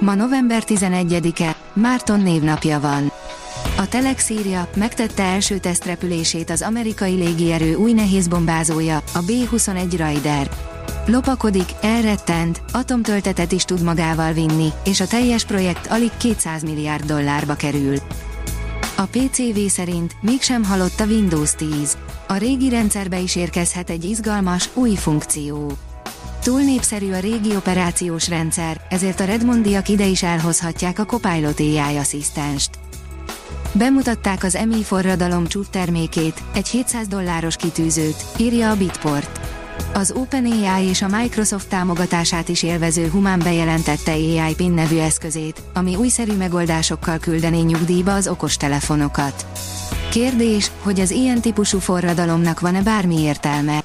Ma november 11-e, Márton névnapja van. A Telex írja, megtette első tesztrepülését az amerikai légierő új nehézbombázója, a B-21 Raider. Lopakodik, elrettent, atomtöltetet is tud magával vinni, és a teljes projekt alig 200 milliárd dollárba kerül. A PCV szerint mégsem halott a Windows 10. A régi rendszerbe is érkezhet egy izgalmas, új funkció. Túl népszerű a régi operációs rendszer, ezért a Redmondiak ide is elhozhatják a Copilot AI asszisztenst. Bemutatták az EMI forradalom termékét, egy 700 dolláros kitűzőt, írja a Bitport. Az OpenAI és a Microsoft támogatását is élvező Human bejelentette AI PIN nevű eszközét, ami újszerű megoldásokkal küldené nyugdíjba az okostelefonokat. Kérdés, hogy az ilyen típusú forradalomnak van-e bármi értelme?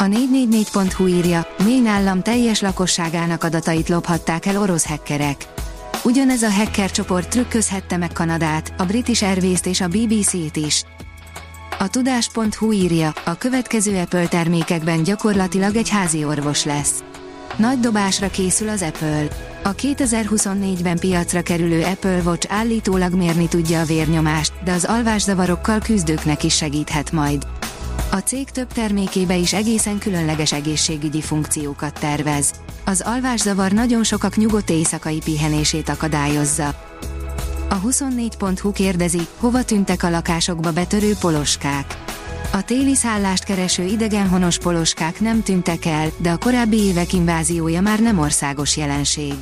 A 444.hu írja, Mén állam teljes lakosságának adatait lophatták el orosz hackerek. Ugyanez a hacker csoport trükközhette meg Kanadát, a British Airways-t és a BBC-t is. A tudás.hu írja, a következő Apple termékekben gyakorlatilag egy házi orvos lesz. Nagy dobásra készül az Apple. A 2024-ben piacra kerülő Apple Watch állítólag mérni tudja a vérnyomást, de az alvászavarokkal küzdőknek is segíthet majd. A cég több termékébe is egészen különleges egészségügyi funkciókat tervez. Az alvászavar nagyon sokak nyugodt éjszakai pihenését akadályozza. A 24.hu kérdezi, hova tűntek a lakásokba betörő poloskák. A téli szállást kereső idegenhonos poloskák nem tűntek el, de a korábbi évek inváziója már nem országos jelenség.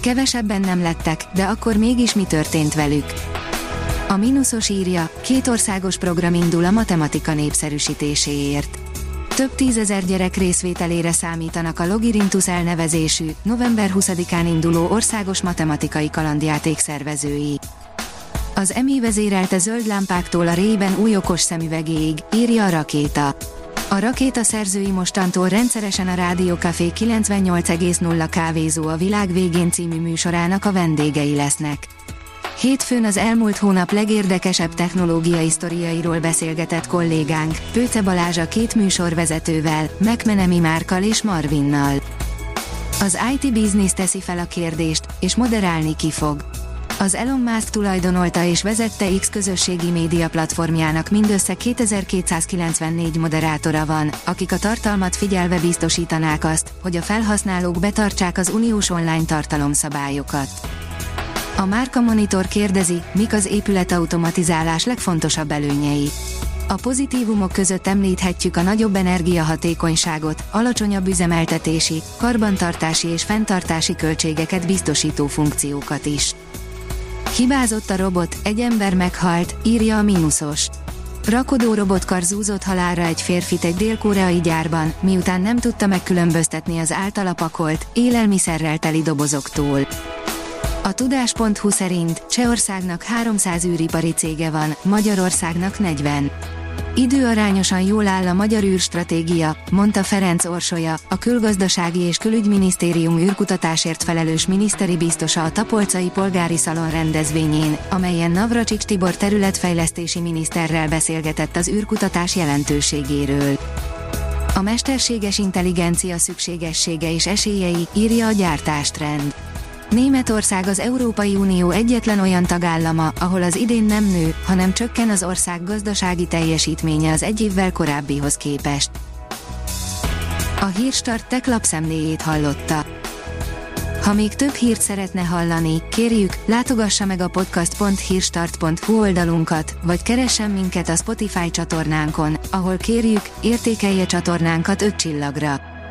Kevesebben nem lettek, de akkor mégis mi történt velük? A mínuszos írja, két országos program indul a matematika népszerűsítéséért. Több tízezer gyerek részvételére számítanak a Logirintus elnevezésű, november 20-án induló országos matematikai kalandjáték szervezői. Az EMI vezérelte zöld lámpáktól a rében új okos szemüvegéig, írja a rakéta. A rakéta szerzői mostantól rendszeresen a Rádió Café 98,0 kávézó a világ végén című műsorának a vendégei lesznek. Hétfőn az elmúlt hónap legérdekesebb technológiai sztoriairól beszélgetett kollégánk, Pőce Balázs a két műsorvezetővel, McMenemy Márkal és Marvinnal. Az IT Business teszi fel a kérdést, és moderálni ki fog. Az Elon Musk tulajdonolta és vezette X közösségi média platformjának mindössze 2294 moderátora van, akik a tartalmat figyelve biztosítanák azt, hogy a felhasználók betartsák az uniós online tartalomszabályokat. A Márka Monitor kérdezi, mik az épületautomatizálás legfontosabb előnyei. A pozitívumok között említhetjük a nagyobb energiahatékonyságot, alacsonyabb üzemeltetési, karbantartási és fenntartási költségeket biztosító funkciókat is. Hibázott a robot, egy ember meghalt, írja a mínuszos. Rakodó robotkar zúzott halára egy férfit egy dél-koreai gyárban, miután nem tudta megkülönböztetni az általa pakolt, élelmiszerrel teli dobozoktól. A tudás.hu szerint Csehországnak 300 űripari cége van, Magyarországnak 40. Időarányosan jól áll a magyar űrstratégia, mondta Ferenc Orsolya, a külgazdasági és külügyminisztérium űrkutatásért felelős miniszteri biztosa a Tapolcai Polgári Szalon rendezvényén, amelyen Navracsics Tibor területfejlesztési miniszterrel beszélgetett az űrkutatás jelentőségéről. A mesterséges intelligencia szükségessége és esélyei, írja a gyártástrend. Németország az Európai Unió egyetlen olyan tagállama, ahol az idén nem nő, hanem csökken az ország gazdasági teljesítménye az egy évvel korábbihoz képest. A Hírstart tech lapszemléjét hallotta. Ha még több hírt szeretne hallani, kérjük, látogassa meg a podcast.hírstart.hu oldalunkat, vagy keressen minket a Spotify csatornánkon, ahol kérjük, értékelje csatornánkat 5 csillagra.